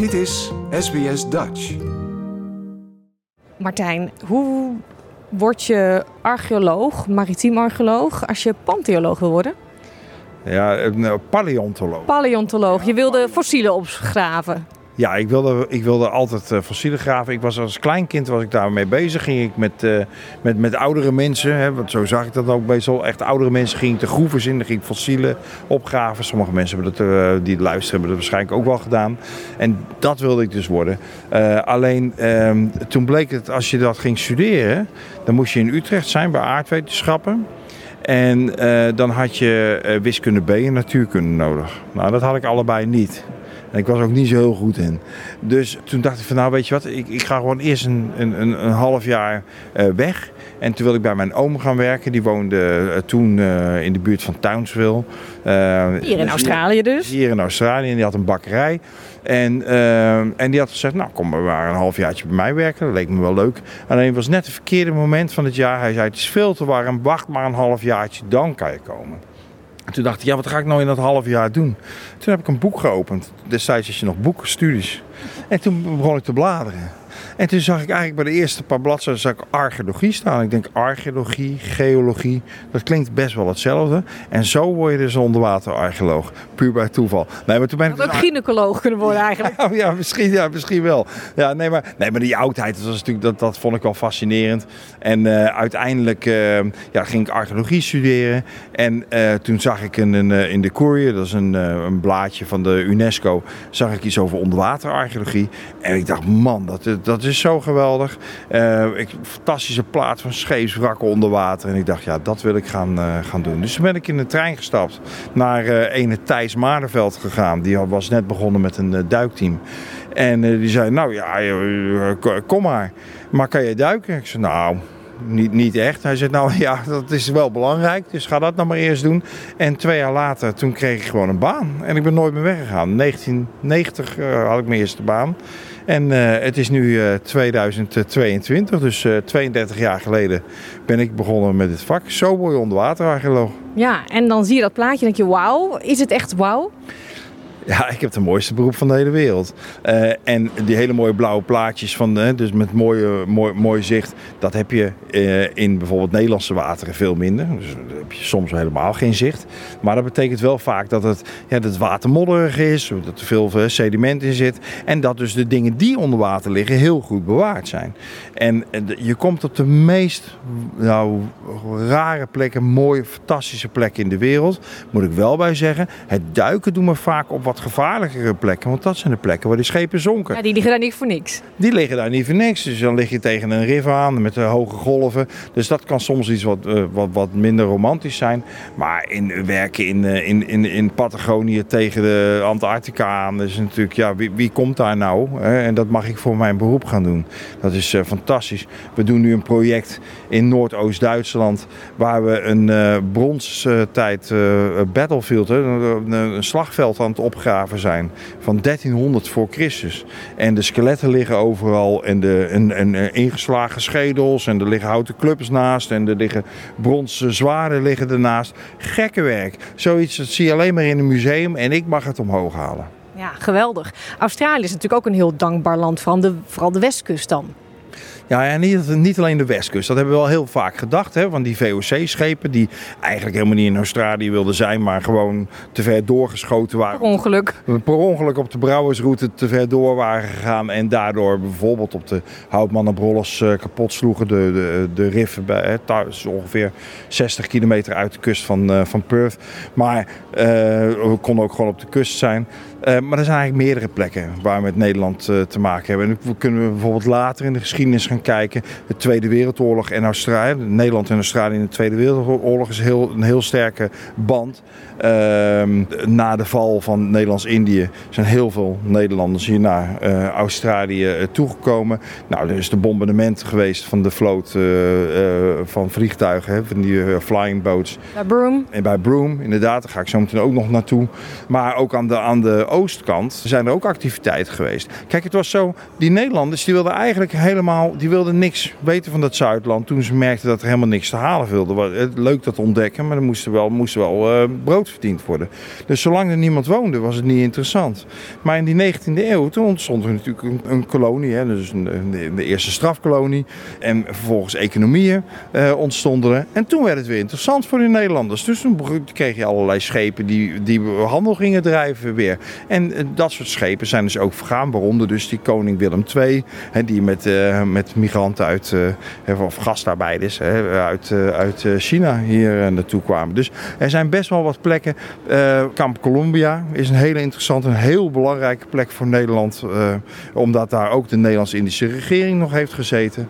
Dit is SBS Dutch. Martijn, hoe word je archeoloog, maritiem archeoloog, als je pantheoloog wil worden? Ja, een eh, paleontoloog. Paleontoloog, je wilde fossielen opgraven. Ja, ik wilde, ik wilde altijd uh, fossielen graven. Ik was als kleinkind was ik daarmee bezig. Ging ik met, uh, met, met oudere mensen, hè, want zo zag ik dat ook meestal. Echt oudere mensen ging ik de groeven in, dan ging ik fossielen opgraven. Sommige mensen hebben dat, uh, die luisteren hebben dat waarschijnlijk ook wel gedaan. En dat wilde ik dus worden. alleen ehm, toen bleek het, als je dat ging studeren, dan moest je in Utrecht zijn bij aardwetenschappen. En dan had je wiskunde B en natuurkunde nodig. Nou, dat had ik allebei niet. En ik was ook niet zo heel goed in. Dus toen dacht ik van nou weet je wat, ik, ik ga gewoon eerst een, een, een half jaar uh, weg. En toen wilde ik bij mijn oom gaan werken. Die woonde uh, toen uh, in de buurt van Townsville. hier in Australië dus? Hier in Australië. En die had een bakkerij. En, en die had gezegd, nou kom maar een halfjaartje bij mij werken. Dat leek me wel leuk. Alleen het was net het verkeerde moment van het jaar. Hij zei, het is veel te warm. Wacht maar een halfjaartje, dan kan je komen. En toen dacht ik, ja, wat ga ik nou in dat half jaar doen? Toen heb ik een boek geopend. Destijds is je nog boekenstudies. En toen begon ik te bladeren. En toen zag ik eigenlijk bij de eerste paar bladzijden zag ik archeologie staan. Ik denk archeologie, geologie, dat klinkt best wel hetzelfde. En zo word je dus onderwaterarcheoloog. Puur bij toeval. Nee, maar toen ben ik dus ook gynaecoloog kunnen worden eigenlijk. Ja, ja, misschien, ja, misschien wel. Ja, nee, maar, nee, maar die oudheid, dat, was natuurlijk, dat, dat vond ik wel fascinerend. En uh, uiteindelijk uh, ja, ging ik archeologie studeren. En uh, toen zag ik in, in, in de Courier, dat is een, een blaadje van de UNESCO, zag ik iets over onderwaterarcheologie. En ik dacht, man, dat, dat is zo geweldig. Uh, ik, fantastische plaat van scheepswrakken onder water. En ik dacht, ja, dat wil ik gaan, uh, gaan doen. Dus toen ben ik in de trein gestapt naar uh, ene Thijs Maardenveld gegaan. Die was net begonnen met een duikteam. En die zei, nou ja, kom maar. Maar kan je duiken? Ik zei, nou, niet, niet echt. Hij zei, nou ja, dat is wel belangrijk, dus ga dat nou maar eerst doen. En twee jaar later, toen kreeg ik gewoon een baan. En ik ben nooit meer weggegaan. In 1990 uh, had ik mijn eerste baan. En uh, het is nu uh, 2022, dus uh, 32 jaar geleden ben ik begonnen met dit vak. Zo je onderwaterarcheoloog. Ja, en dan zie je dat plaatje en denk je, wauw, is het echt wauw? Ja, ik heb het mooiste beroep van de hele wereld. Uh, en die hele mooie blauwe plaatjes van, uh, dus met mooie, mooi, mooi zicht, dat heb je uh, in bijvoorbeeld Nederlandse wateren veel minder. Dus daar heb je soms helemaal geen zicht. Maar dat betekent wel vaak dat het, ja, dat het water modderig is, dat er veel sediment in zit. En dat dus de dingen die onder water liggen heel goed bewaard zijn. En je komt op de meest nou, rare plekken, mooie, fantastische plekken in de wereld. Moet ik wel bij zeggen, het duiken doen we vaak op wat gevaarlijkere plekken. Want dat zijn de plekken waar die schepen zonken. Ja, die liggen daar niet voor niks. Die liggen daar niet voor niks. Dus dan lig je tegen een river aan met hoge golven. Dus dat kan soms iets wat, uh, wat, wat minder romantisch zijn. Maar in, werken in, uh, in, in, in Patagonië tegen de Antarctica aan. Dus natuurlijk, ja, wie, wie komt daar nou? Hè? En dat mag ik voor mijn beroep gaan doen. Dat is uh, fantastisch. We doen nu een project in Noordoost-Duitsland. Waar we een bronstijd battlefield, een, een slagveld aan het opgraven zijn van 1300 voor Christus. En de skeletten liggen overal en de en, en, en ingeslagen schedels en er liggen houten clubs naast en er liggen bronzen zwaarden liggen ernaast. Gekke werk. Zoiets dat zie je alleen maar in een museum en ik mag het omhoog halen. Ja, geweldig. Australië is natuurlijk ook een heel dankbaar land, vooral de, vooral de westkust dan. Ja, en niet, niet alleen de westkust. Dat hebben we wel heel vaak gedacht. Hè, van die VOC-schepen die eigenlijk helemaal niet in Australië wilden zijn, maar gewoon te ver doorgeschoten waren. Per ongeluk. Per ongeluk op de brouwersroute te ver door waren gegaan. En daardoor bijvoorbeeld op de Houtmannenbrolles uh, kapot sloegen. De, de, de riffen bij, hè, thuis, ongeveer 60 kilometer uit de kust van, uh, van Perth. Maar uh, we konden ook gewoon op de kust zijn. Uh, maar er zijn eigenlijk meerdere plekken waar we met Nederland te maken hebben. En we kunnen bijvoorbeeld later in de geschiedenis gaan kijken. De Tweede Wereldoorlog en Australië. Nederland en Australië in de Tweede Wereldoorlog is heel, een heel sterke band. Uh, na de val van Nederlands-Indië zijn heel veel Nederlanders hier naar uh, Australië toegekomen. Nou, er is de bombardement geweest van de vloot van vliegtuigen, hè, van die flying boats. Bij Broome. En bij Broome, inderdaad. Daar ga ik zo meteen ook nog naartoe. Maar ook aan de, aan de oostkant zijn er ook activiteiten geweest. Kijk, het was zo, die Nederlanders die wilden eigenlijk helemaal die wilden niks weten van dat Zuidland toen ze merkten dat er helemaal niks te halen. Het leuk dat ontdekken, maar er moest wel, moest wel uh, brood verdiend worden. Dus zolang er niemand woonde, was het niet interessant. Maar in die 19e eeuw, toen ontstond er natuurlijk een, kolonie, hè, dus een, de, eerste strafkolonie. En vervolgens economieën uh, ontstonden er. En toen werd het weer interessant voor de Nederlanders. Dus toen kreeg je allerlei schepen die, die handel gingen drijven weer. En uh, dat soort schepen zijn dus ook vergaan, waaronder dus die koning Willem II, hè, die met, met migranten uit, of gastarbeiders uit, uit China hier naartoe kwamen. Dus er zijn best wel wat plekken. Kamp Columbia is een hele interessante, een heel belangrijke plek voor Nederland, omdat daar ook de Nederlands-Indische regering nog heeft gezeten.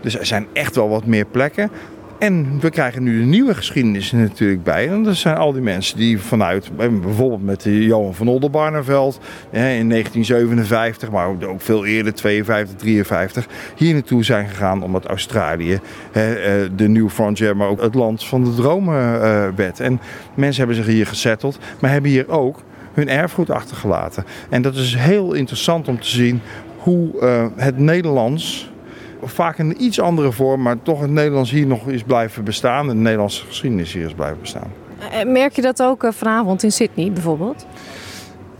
dus er zijn echt wel wat meer plekken. En we krijgen nu de nieuwe geschiedenis natuurlijk bij. En dat zijn al die mensen die vanuit, bijvoorbeeld met Johan van Oldenbarneveld in 1957, maar ook veel eerder, 52, 53, hier naartoe zijn gegaan omdat Australië de New Frontier, maar ook het land van de dromen werd. En mensen hebben zich hier gezetteld, maar hebben hier ook hun erfgoed achtergelaten. En dat is heel interessant om te zien hoe het Nederlands vaak in een iets andere vorm, maar toch het Nederlands hier nog is blijven bestaan. De Nederlandse geschiedenis hier is blijven bestaan. Eh, merk je dat ook eh, vanavond in Sydney bijvoorbeeld?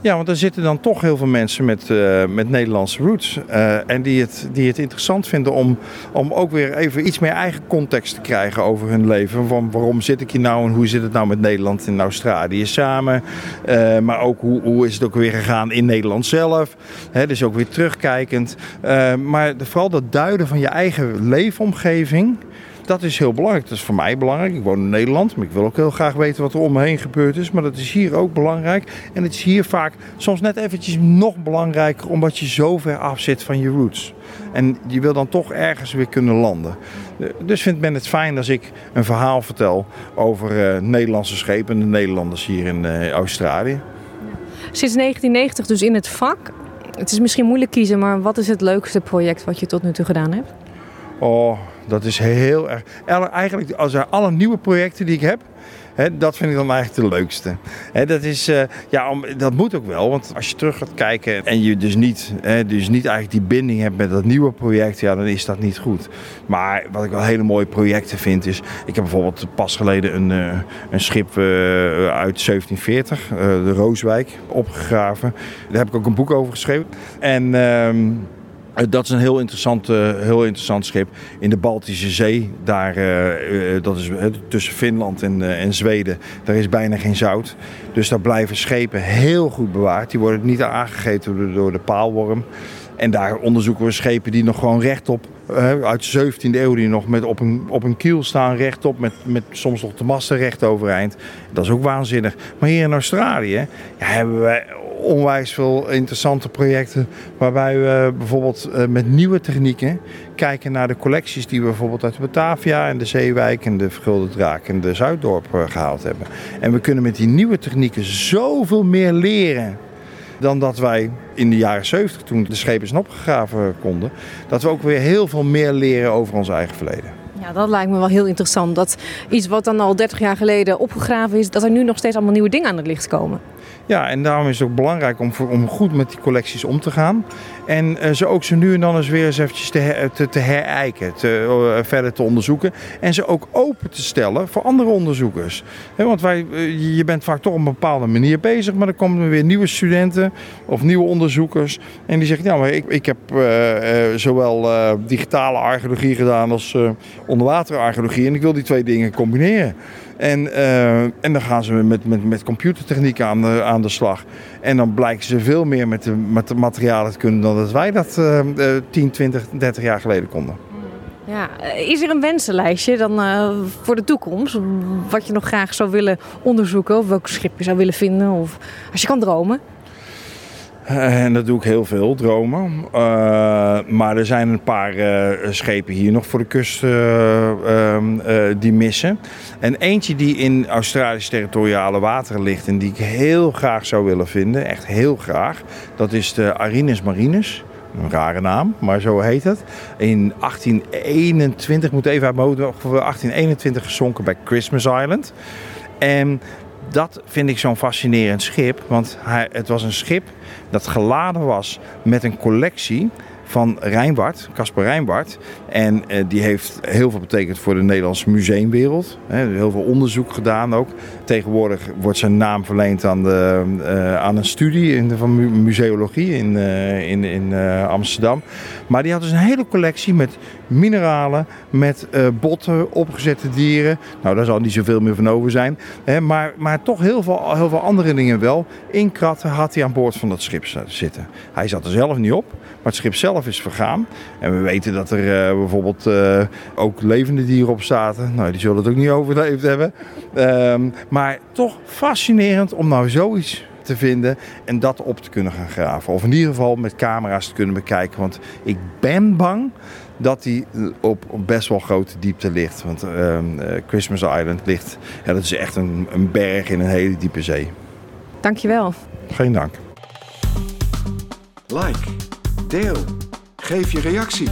Ja, want er zitten dan toch heel veel mensen met, uh, met Nederlandse roots. Uh, en die het, die het interessant vinden om, om ook weer even iets meer eigen context te krijgen over hun leven. Van waarom zit ik hier nou en hoe zit het nou met Nederland en Australië samen. Uh, maar ook hoe, hoe is het ook weer gegaan in Nederland zelf. He, dus ook weer terugkijkend. maar vooral dat duiden van je eigen leefomgeving. Dat is heel belangrijk. Dat is voor mij belangrijk. Ik woon in Nederland, maar ik wil ook heel graag weten wat er om me heen gebeurd is. Maar dat is hier ook belangrijk. En het is hier vaak soms net eventjes nog belangrijker omdat je zo ver af zit van je roots. En je wil dan toch ergens weer kunnen landen. Dus vindt men het fijn als ik een verhaal vertel over uh, Nederlandse schepen en de Nederlanders hier in uh, Australië. Sinds 1990 dus in het vak. Het is misschien moeilijk kiezen, maar wat is het leukste project wat je tot nu toe gedaan hebt? Oh, dat is heel erg. Eigenlijk, als er alle nieuwe projecten die ik heb, He, dat vind ik dan eigenlijk de leukste. Dat, is, uh, ja, dat moet ook wel, want als je terug gaat kijken en je dus niet, dus niet eigenlijk die binding hebt met dat nieuwe project, ja, dan is dat niet goed. Maar wat ik wel hele mooie projecten vind is, ik heb bijvoorbeeld pas geleden een, uh, een schip uh, uit 1740, de Rooswijk, opgegraven. Daar heb ik ook een boek over geschreven. En ehm, dat is een heel interessant, heel interessant schip in de Baltische Zee. Daar, uh, dat is tussen Finland en, en Zweden. Daar is bijna geen zout. Dus daar blijven schepen heel goed bewaard. Die worden niet aangegeten door, de paalworm. En daar onderzoeken we schepen die nog gewoon rechtop, uit de 17e eeuw, die nog met op, een, op een kiel staan, rechtop, met, met soms nog de masten recht overeind. Dat is ook waanzinnig. Maar hier in Australië ja, hebben we onwijs veel interessante projecten. Waarbij we bijvoorbeeld met nieuwe technieken kijken naar de collecties die we bijvoorbeeld uit Batavia en de Zeewijk en de Vergulde Draak en de Zuiddorp gehaald hebben. En we kunnen met die nieuwe technieken zoveel meer leren dan dat wij in de jaren 70, toen de schepen zijn opgegraven konden, dat we ook weer heel veel meer leren over ons eigen verleden. Ja, dat lijkt me wel heel interessant. Dat iets wat dan al 30 jaar geleden opgegraven is, dat er nu nog steeds allemaal nieuwe dingen aan het licht komen. Ja, en daarom is het ook belangrijk om, om goed met die collecties om te gaan. En uh, ze ook zo nu en dan eens weer eens eventjes te, te, herijken, te, uh, verder te onderzoeken. En ze ook open te stellen voor andere onderzoekers. Want wij, uh, je bent vaak toch op een bepaalde manier bezig, maar dan komen er weer nieuwe studenten of nieuwe onderzoekers. En die zeggen, ja, maar ik, ik heb zowel digitale archeologie gedaan als onderwaterarcheologie. En ik wil die twee dingen combineren. En, uh, en dan gaan ze met, met, met computertechniek aan de, aan de slag. En dan blijken ze veel meer met de, met de materialen te kunnen dan dat wij dat uh, 10, 20, 30 jaar geleden konden. Ja, is er een wensenlijstje dan uh, voor de toekomst? Wat je nog graag zou willen onderzoeken of welk schip je zou willen vinden? Of als je kan dromen? En dat doe ik heel veel, dromen. Uh, maar er zijn een paar uh, schepen hier nog voor de kust uh, die missen. En eentje die in Australische territoriale wateren ligt en die ik heel graag zou willen vinden, echt heel graag, dat is de Arinus Marinus. Een rare naam, maar zo heet het. In 1821, moet even uit mijn hoofd, 1821 gezonken bij Christmas Island. En dat vind ik zo'n fascinerend schip. Want hij, het was een schip dat geladen was met een collectie van Rijnwaard, Casper Rijnwaard. En uh, die heeft heel veel betekend voor de Nederlandse museumwereld. He, heel veel onderzoek gedaan ook. Tegenwoordig wordt zijn naam verleend aan, de, uh, aan een studie in de, van museologie in, uh, in, in Amsterdam. Maar die had dus een hele collectie met mineralen, met botten, opgezette dieren. Nou, daar zal niet zoveel meer van over zijn. Hè, maar, maar toch heel veel, heel veel andere dingen wel. In kratten had hij aan boord van dat schip zitten. Hij zat er zelf niet op, maar het schip zelf is vergaan. En we weten dat er uh, bijvoorbeeld uh, ook levende dieren op zaten. Nou, die zullen het ook niet overleefd hebben. Um, maar toch fascinerend om nou zoiets te vinden en dat op te kunnen gaan graven. Of in ieder geval met camera's te kunnen bekijken. Want ik ben bang dat die op, op best wel grote diepte ligt. Want uh, Christmas Island ligt, ja, dat is echt een, een berg in een hele diepe zee. Dankjewel. Geen dank. Like, deel, geef je reactie.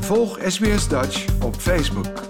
Volg SBS Dutch op Facebook.